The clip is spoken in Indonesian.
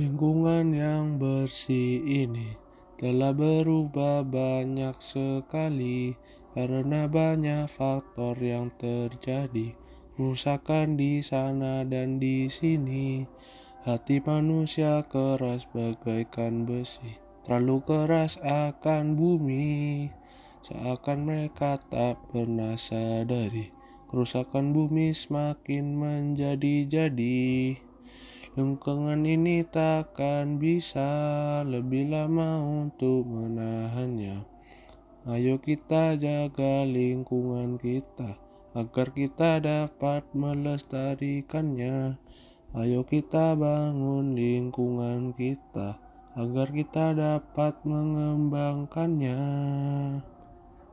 Lingkungan yang bersih ini telah berubah banyak sekali karena banyak faktor yang terjadi. Kerusakan di sana dan di sini. Hati manusia keras bagaikan besi, terlalu keras akan bumi. Seakan mereka tak pernah sadari, kerusakan bumi semakin menjadi-jadi. Lingkungan ini takkan bisa lebih lama untuk menahannya. Ayo kita jaga lingkungan kita agar kita dapat melestarikannya. Ayo kita bangun lingkungan kita agar kita dapat mengembangkannya.